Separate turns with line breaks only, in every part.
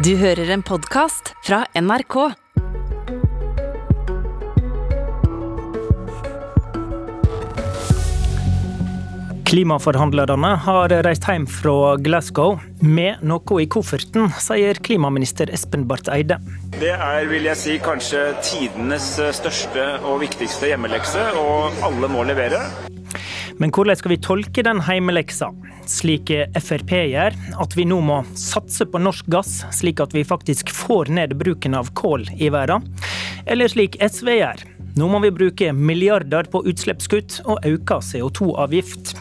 Du hører en podkast fra NRK.
Klimaforhandlerne har reist hjem fra Glasgow med noe i kofferten, sier klimaminister Espen Barth Eide.
Det er vil jeg si, kanskje tidenes største og viktigste hjemmelekse, og alle må levere.
Men hvordan skal vi tolke den heimeleksa? Slik Frp gjør, at vi nå må satse på norsk gass, slik at vi faktisk får ned bruken av kål i verden? Eller slik SV gjør, nå må vi bruke milliarder på utslippskutt og øke CO2-avgift.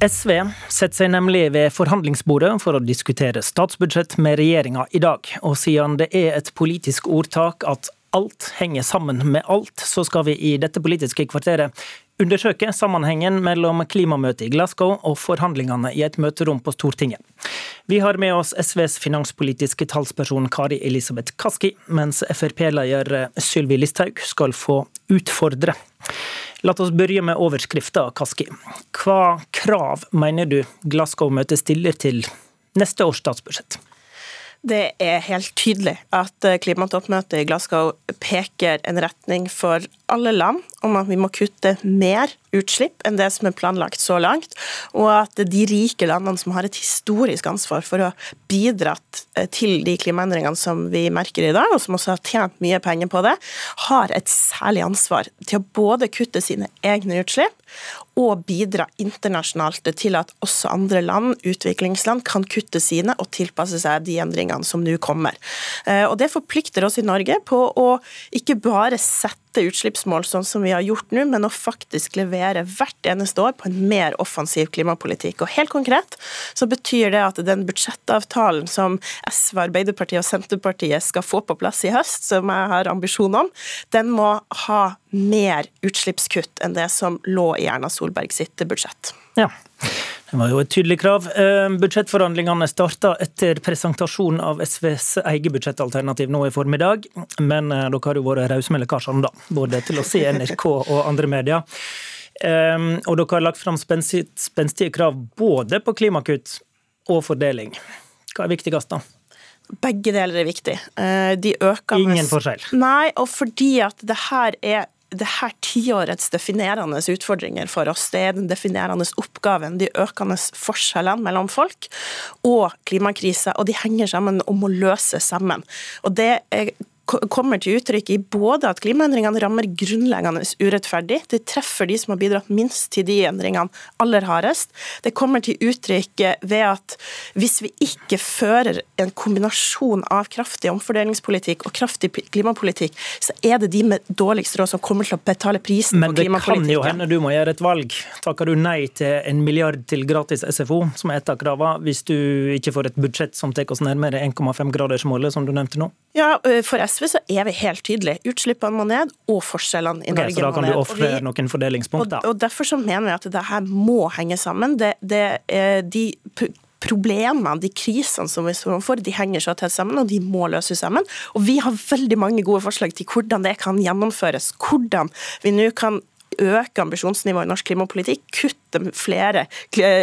SV setter seg nemlig ved forhandlingsbordet for å diskutere statsbudsjett med regjeringa i dag. Og siden det er et politisk ordtak at alt henger sammen med alt, så skal vi i dette politiske kvarteret undersøke sammenhengen mellom klimamøtet i Glasgow og forhandlingene i et møterom på Stortinget. Vi har med oss SVs finanspolitiske talsperson Kari Elisabeth Kaski, mens Frp-leder Sylvi Listhaug skal få utfordre. La oss begynne med overskrifta, Kaski. Hva krav mener du Glasgow-møtet stiller til neste års statsbudsjett?
Det er helt tydelig at klimatoppmøtet i Glasgow peker en retning for alle land om at vi må kutte mer utslipp enn det som er planlagt så langt, og at de rike landene som har et historisk ansvar for å bidra til de klimaendringene som vi merker i dag, og som også har tjent mye penger på det, har et særlig ansvar til å både kutte sine egne utslipp og bidra internasjonalt til at også andre land, utviklingsland, kan kutte sine og tilpasse seg de endringene som nå kommer. Og Det forplikter oss i Norge på å ikke bare sette utslippsmål sånn som vi har gjort nå, men å faktisk levere hvert eneste år på en mer offensiv klimapolitikk. Og Helt konkret så betyr det at den budsjettavtalen som SV, Arbeiderpartiet og Senterpartiet skal få på plass i høst, som jeg har ambisjon om, den må ha mer utslippskutt enn det som lå i Erna Solberg sitt budsjett.
Ja. Det var jo et tydelig krav. Budsjettforhandlingene starta etter presentasjonen av SVs eget budsjettalternativ nå i formiddag. Men dere har jo vært rause med lekkasjene, da. Både til å se NRK og andre medier. Og dere har lagt fram spenstige krav både på klimakutt og fordeling. Hva er viktigst, da?
Begge deler er viktig. De øker
Ingen forskjell?
Nei, og fordi at det her er det her tiårets definerende utfordringer for oss. Det er den definerende oppgaven, de økende forskjellene mellom folk og klimakrisa, og de henger sammen om å løse sammen. Og det er kommer til uttrykk i både at klimaendringene rammer grunnleggende urettferdig, det treffer de som har bidratt minst til de endringene aller hardest. Det kommer til uttrykk ved at hvis vi ikke fører en kombinasjon av kraftig omfordelingspolitikk og kraftig klimapolitikk, så er det de med dårligst råd som kommer til å betale prisen
Men
på klimapolitikken.
Men det kan jo hende du må gjøre et valg. Takker du nei til en milliard til gratis SFO, som er et av kravene, hvis du ikke får et budsjett som tar oss nærmere 1,5-gradersmålet, som du nevnte nå?
Ja, for SV så er vi helt tydelige. Utslippene må ned, og forskjellene i
okay,
Norge må ned.
Så da kan du ofre noen fordelingspunkter?
Og, og, derfor så mener vi at det her må henge sammen. Det, det, de problemene, de krisene som vi står overfor, de henger så tett sammen, og de må løses sammen. Og vi har veldig mange gode forslag til hvordan det kan gjennomføres. Hvordan vi nå kan øke ambisjonsnivået i norsk klimapolitikk, kutte flere,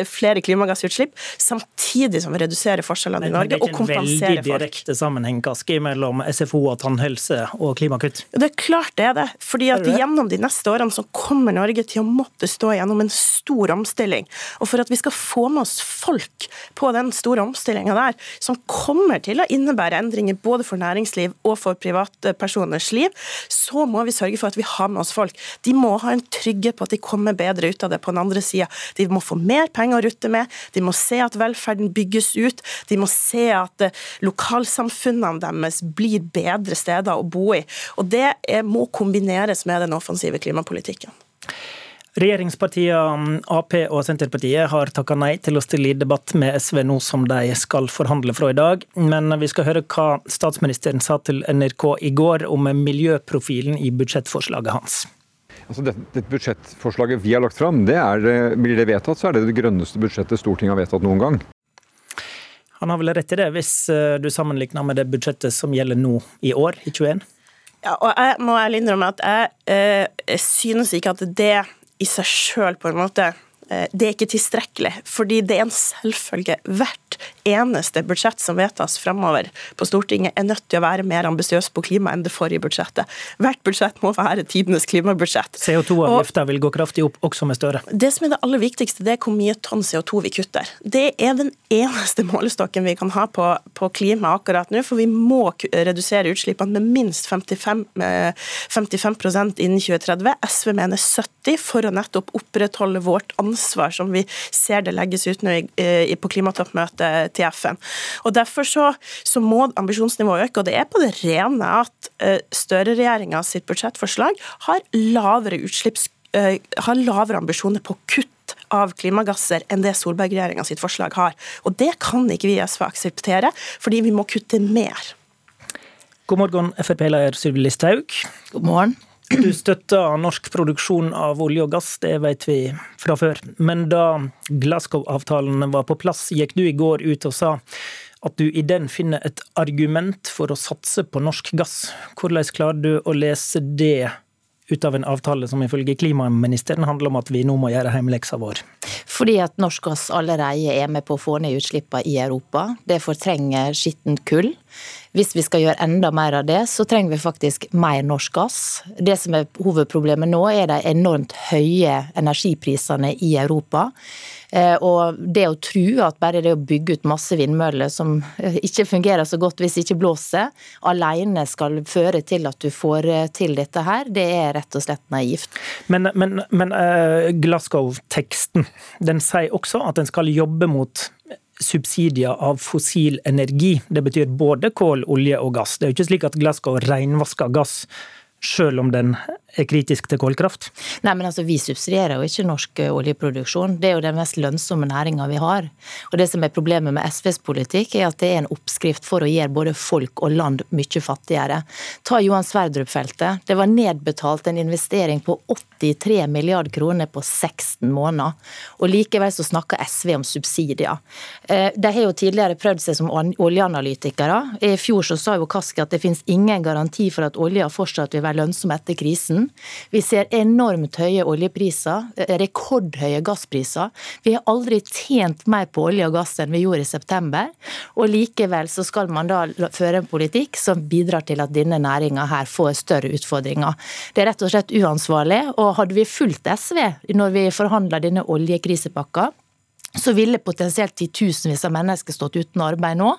flere klimagassutslipp, samtidig som vi reduserer forskjellene i Norge og kompenserer folk.
Det er ikke en veldig direkte sammenheng Kaski, mellom SFO og tannhelse og klimakutt?
Det er klart det er det. fordi at gjennom de neste årene så kommer Norge til å måtte stå gjennom en stor omstilling. Og for at vi skal få med oss folk på den store omstillinga der, som kommer til å innebære endringer både for næringsliv og for privatpersoners liv, så må vi sørge for at vi har med oss folk. De må ha en trygghet på at de kommer bedre ut av det på den andre sida. De må få mer penger å rutte med, de må se at velferden bygges ut, de må se at lokalsamfunnene deres blir bedre steder å bo i. Og Det må kombineres med den offensive klimapolitikken.
Regjeringspartiene Ap og Senterpartiet har takka nei til å stille i debatt med SV nå som de skal forhandle fra i dag. Men vi skal høre hva statsministeren sa til NRK i går om miljøprofilen i budsjettforslaget hans.
Altså dette, det, budsjettforslaget vi har lagt fram, det er, blir det vedtatt, så er det det grønneste budsjettet Stortinget har vedtatt noen gang.
Han har vel rett i det, hvis du sammenligner med det budsjettet som gjelder nå i år, i 21?
Ja, og jeg må ærlig innrømme at jeg, øh, synes ikke at det i seg sjøl på en måte Eh, det er ikke tilstrekkelig, fordi det er en selvfølge. Hvert eneste budsjett som vedtas fremover på Stortinget, er nødt til å være mer ambisiøst på klima enn det forrige budsjettet. Hvert budsjett må være tidenes klimabudsjett.
CO2-avgifta vil gå kraftig opp, også med Støre.
Det som er det aller viktigste, det er hvor mye tonn CO2 vi kutter. Det er den eneste målestokken vi kan ha på, på klima akkurat nå, for vi må redusere utslippene med minst 55, 55 innen 2030. SV mener 70 for å nettopp opprettholde vårt ansvar ansvar som vi ser det legges ut nå på klimatoppmøtet til FN. Og Derfor så, så må ambisjonsnivået øke, og det er på det rene at eh, Støre-regjeringa sitt budsjettforslag har lavere utslipps eh, har lavere ambisjoner på kutt av klimagasser enn det Solberg-regjeringa sitt forslag har. Og Det kan ikke vi i SV akseptere, fordi vi må kutte mer.
God morgen, Frp-leder Sylvi Listhaug.
God morgen.
Du støtter norsk produksjon av olje og gass, det vet vi fra før. Men da Glasgow-avtalen var på plass, gikk du i går ut og sa at du i den finner et argument for å satse på norsk gass. Hvordan klarer du å lese det ut av en avtale som ifølge klimaministeren handler om at vi nå må gjøre hjemmeleksa vår?
Fordi at norsk gass allerede er med på å få ned utslippene i Europa. Det fortrenger skittent kull. Hvis vi skal gjøre enda mer av det, så trenger vi faktisk mer norsk gass. Det som er hovedproblemet nå, er de enormt høye energiprisene i Europa. Eh, og det å tro at bare det å bygge ut masse vindmøller som eh, ikke fungerer så godt hvis det ikke blåser, alene skal føre til at du får eh, til dette her, det er rett og slett naivt.
Men, men, men Glasgow-teksten den sier også at en skal jobbe mot subsidier av fossil energi. Det betyr både kål, olje og gass. Det er jo ikke slik at Glasgow renvasker gass selv om den er kritisk til kullkraft?
Nei, men altså, Vi subsidierer jo ikke norsk eh, oljeproduksjon. Det er jo den mest lønnsomme næringa vi har. Og Det som er problemet med SVs politikk, er at det er en oppskrift for å gjøre både folk og land mye fattigere. Ta Johan Sverdrup-feltet. Det var nedbetalt en investering på 83 milliard kroner på 16 måneder. Og likevel så snakker SV om subsidier. Eh, de har jo tidligere prøvd seg som oljeanalytikere. I fjor så sa jo Kaski at det finnes ingen garanti for at olja fortsatt vil være lønnsom etter krisen. Vi ser enormt høye oljepriser, eh, rekordhøye gasspriser. Vi har aldri tjent mer på olje og gass enn vi gjorde i september. Og likevel så skal man da føre en politikk som bidrar til at denne næringa her får større utfordringer. Det er rett og slett uansvarlig. Og hadde vi fulgt SV når vi forhandla denne oljekrisepakka, så ville potensielt titusenvis av mennesker stått uten arbeid nå.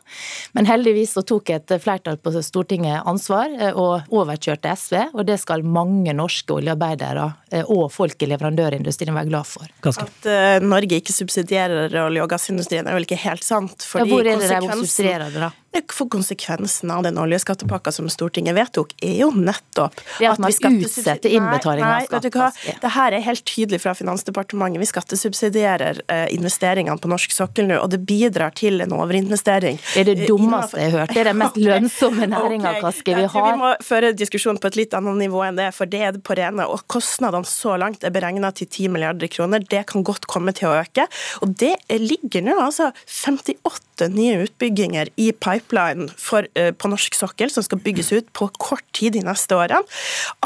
Men heldigvis så tok et flertall på Stortinget ansvar eh, og overkjørte SV. Og det skal mange norske oljearbeidere eh, og folk i leverandørindustrien være glad for.
At uh, Norge ikke subsidierer olje- og gassindustrien er vel ikke helt sant?
ja, hvor er det de subsidierer det, da?
For konsekvensen av den oljeskattepakka som Stortinget vedtok, er jo nettopp
det at, at man utsetter innbetaling av skatt. Vet du hva?
Ja. Det her er helt tydelig fra Finansdepartementet. Vi skattesubsidierer eh, investeringene på norsk sokkel nå, og det bidrar til en overinvestering.
Det er det eh, dummeste jeg har hørt. Det er den mest lønnsomme næringa okay. vi har.
Vi må føre diskusjonen på et litt annet nivå enn det, for det er det på rene. Og kostnadene så langt er beregna til 10 milliarder kroner. Det kan godt komme til å øke. Og det ligger nå altså 58 nye utbygginger i pipe pipeline for, uh, på norsk sokkel som skal bygges ut på kort tid de neste årene,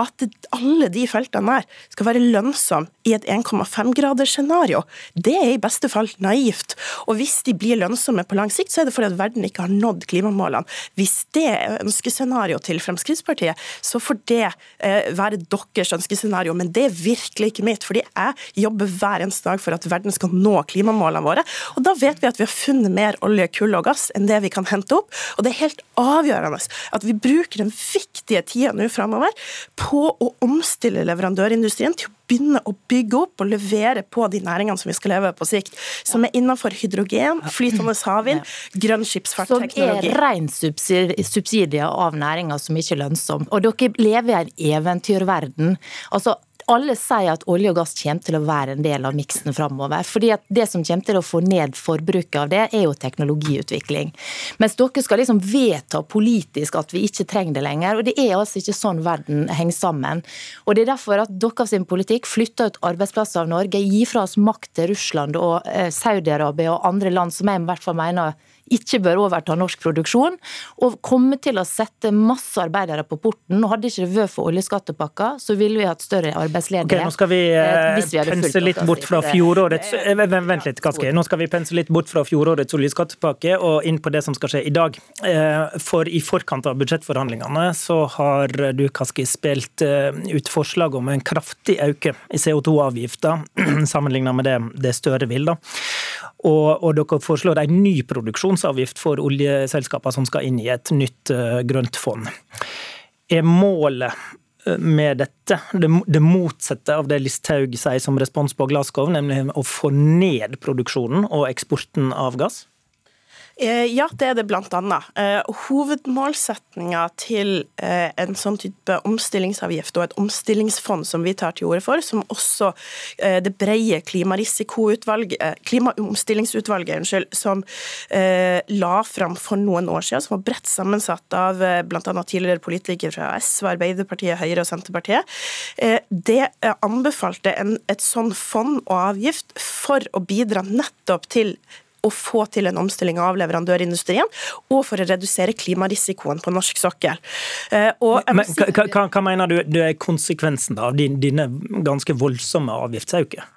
at alle de feltene der skal være lønnsomme i et 1,5-gradersscenario, det er i beste fall naivt. Og hvis de blir lønnsomme på lang sikt, så er det fordi at verden ikke har nådd klimamålene. Hvis det er ønskescenarioet til Fremskrittspartiet, så får det uh, være deres ønskescenario, men det er virkelig ikke mitt. fordi jeg jobber hver eneste dag for at verden skal nå klimamålene våre. Og da vet vi at vi har funnet mer olje, kull og gass enn det vi kan hente opp. Og det er helt avgjørende at vi bruker den viktige tida nå framover på å omstille leverandørindustrien til å begynne å bygge opp og levere på de næringene som vi skal leve på sikt. Som er innenfor hydrogen, flytende havvind, grønn skipsfartsteknologi.
Som er ren subsidier av næringer som ikke er lønnsom. Og dere lever i en eventyrverden. Altså, alle sier at olje og gass kommer til å være en del av miksen framover. fordi at det som kommer til å få ned forbruket av det, er jo teknologiutvikling. Mens dere skal liksom vedta politisk at vi ikke trenger det lenger. Og det er altså ikke sånn verden henger sammen. Og det er derfor at dere sin politikk flytter ut arbeidsplasser av Norge, gir fra oss makt til Russland og eh, Saudi-Arabia og andre land som jeg i hvert fall mener ikke bør overta norsk produksjon, og komme til å sette masse arbeidere på porten. og Hadde ikke det vært for oljeskattepakka, så ville vi hatt større arbeidsledighet.
Okay, nå skal vi
eh,
eh pense litt bort fra fjorårets eh, Vent litt, Kaski. Nå skal vi pense litt bort fra fjorårets oljeskattepakke og inn på det som skal skje i dag. For i forkant av budsjettforhandlingene så har du, Kaski, spilt ut forslag om en kraftig øke i CO2-avgifta, sammenlignet med det, det Støre vil. da. Og, og, dere foreslår en ny produksjonsavgift for oljeselskapene som skal inn i et nytt grønt fond. Er målet med dette. Det, det motsatte av det Listhaug sier som respons på Glasgow, nemlig å få ned produksjonen og eksporten av gass?
Eh, ja, det er det annet. Eh, hovedmålsetninga til eh, en sånn type omstillingsavgift og et omstillingsfond som vi tar til orde for, som også det brede klimaomstillingsutvalget unnskyld, som la fram for noen år siden, som var bredt sammensatt av bl.a. tidligere politikere fra SV, Arbeiderpartiet, Høyre og Senterpartiet, det anbefalte en, et sånn fond og avgift for å bidra nettopp til å få til en omstilling av leverandørindustrien, og for å redusere klimarisikoen på norsk sokkel.
Eh, Men, si, hva, hva, hva, mener du, du er konsekvensen av dine ganske voldsomme avgiftsøkninger?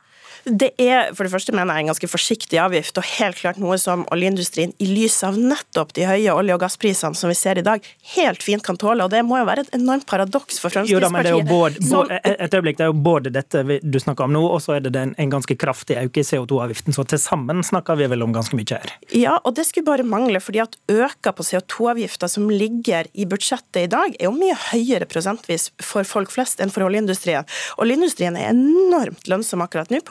Det er for det første mener jeg en ganske forsiktig avgift, og helt klart noe som oljeindustrien i lys av nettopp de høye olje- og gassprisene som vi ser i dag, helt fint kan tåle. Og det må jo være et enormt paradoks for Fremskrittspartiet. Jo da, men det er jo
både, både, et øyeblikk, det er jo både dette du snakker om nå, og så er det en, en ganske kraftig økning i CO2-avgiften. Så til sammen snakker vi vel om ganske mye her?
Ja, og det skulle bare mangle, fordi at øka på CO2-avgifta som ligger i budsjettet i dag, er jo mye høyere prosentvis for folk flest enn for oljeindustrien. Oljeindustrien er enormt lønnsom akkurat nå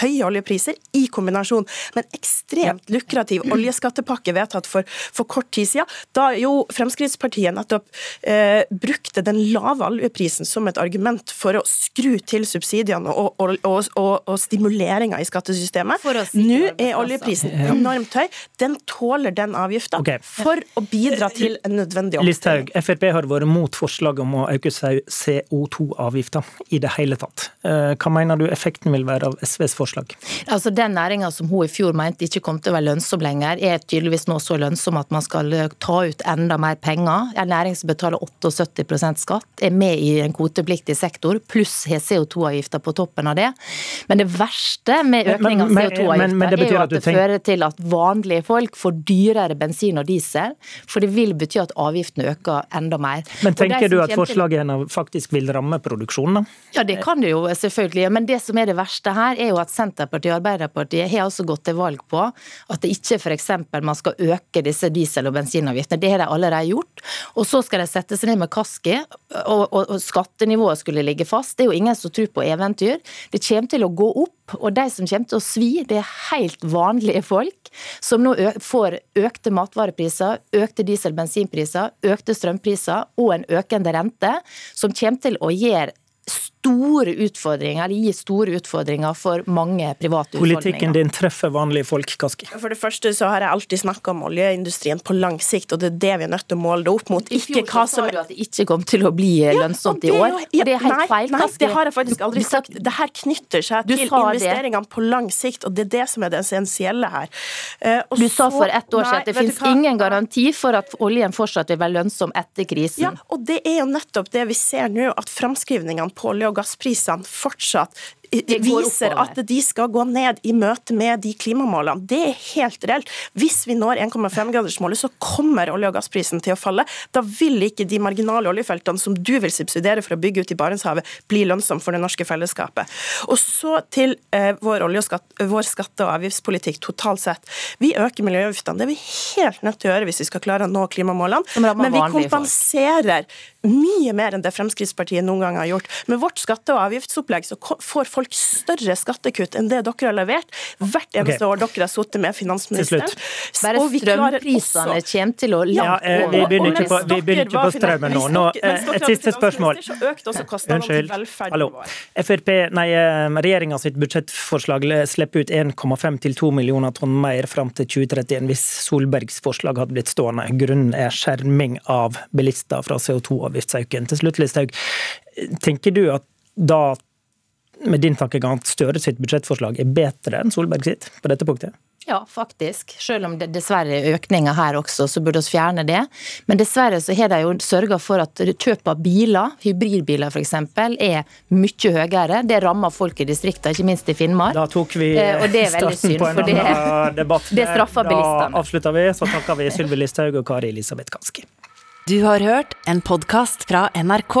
høye oljepriser i kombinasjon med en ekstremt lukrativ oljeskattepakke vedtatt for, for kort tid siden, da jo Fremskrittspartiet nettopp eh, brukte den lave oljeprisen som et argument for å skru til subsidiene og, og, og, og stimuleringa i skattesystemet. Nå er oljeprisen enormt høy. Den tåler den avgifta okay. for å bidra til en nødvendig
omstilling. Listhaug, Frp har vært mot forslaget om å øke CO2-avgifta i det hele tatt. Eh, hva mener du effekten vil være av SVs forslag?
Altså Den næringa som hun i fjor mente ikke kom til å være lønnsom lenger, er tydeligvis nå så lønnsom at man skal eh, ta ut enda mer penger. En næring som betaler 78% skatt, er med i en kvotepliktig sektor, pluss har CO2-avgifta på toppen av det. Men det verste med økning av CO2-avgifta er jo at det tenker... fører til at vanlige folk får dyrere bensin og diesel, for det vil bety at avgiftene øker enda mer.
Men tenker du at forslaget faktisk vil ramme produksjonen, da?
Ja, det kan det jo selvfølgelig. Men det som er det verste her, er jo at Senterpartiet og Arbeiderpartiet har også gått til valg på at det ikke f.eks. man skal øke disse diesel- og bensinavgiftene. Det har de allerede gjort. Og så skal de sette seg ned med Kaski, og, og, og skattenivået skulle ligge fast. Det er jo ingen som tror på eventyr. Det kommer til å gå opp. Og de som kommer til å svi, det er helt vanlige folk som nå får økte matvarepriser, økte diesel- og bensinpriser, økte strømpriser og en økende rente, som kommer til å gjøre store utfordringer, eller gir store utfordringer for mange private
Politikken din treffer vanlige folk, Kaski?
For det første så har jeg alltid snakka om oljeindustrien på lang sikt, og det er det vi er nødt til å måle det opp mot.
I fjor så sa du at det ikke kom til å bli lønnsomt i år, Ja, det er helt nei, feil,
Kaski. Nei, det har jeg faktisk aldri sagt. Det her knytter seg til investeringene på lang sikt, og det er det som er det essensielle her.
Uh, du sa for ett år siden at det finnes ingen garanti for at oljen fortsatt vil være lønnsom etter krisen.
Ja, og det er jo nettopp det vi ser nå, at framskrivningene på olje- og gassprisene fortsatt viser at de skal gå ned i møte med de klimamålene. Det er helt reelt. Hvis vi når 1,5-gradersmålet, så kommer olje- og gassprisen til å falle. Da vil ikke de marginale oljefeltene som du vil subsidiere for å bygge ut i Barentshavet, bli lønnsomme for det norske fellesskapet. Og så til eh, vår, skatt, vår skatte- og avgiftspolitikk totalt sett. Vi øker miljøavgiftene. Det er vi helt nødt til å gjøre hvis vi skal klare å nå klimamålene. Men vi kompenserer mye mer enn det Fremskrittspartiet noen gang har gjort. Med vårt skatte- og avgiftsopplegg så får folk folk større skattekutt enn det dere har levert hvert eneste okay. år dere har sittet med finansministeren.
Bare strømprisene kommer til å
ja, eh, Vi begynner ikke på, vi begynner ikke på strømmen nå. nå eh, et siste spørsmål. Unnskyld. Hallo. FRP, nei, eh, Regjeringa sitt budsjettforslag slipper ut 1,5 til 2 millioner tonn mer fram til 2031 hvis Solbergs forslag hadde blitt stående. Grunnen er skjerming av bilister fra CO2-avgiftsøkningen. Til slutt, Listhaug. Tenker du at da med din tankegang at Støre sitt budsjettforslag er bedre enn Solberg sitt på dette punktet?
Ja, faktisk. Selv om det dessverre er økninger her også, så burde vi fjerne det. Men dessverre så har de jo sørga for at kjøp av biler, hybridbiler f.eks., er mye høyere. Det rammer folk i distriktene, ikke minst i Finnmark.
Da tok vi
eh, og det er veldig synd,
på en annen debatt.
det straffer bilistene.
Da avslutter vi, så takker vi Sylvi Listhaug og Kari Elisabeth Kaski.
Du har hørt en podkast fra NRK.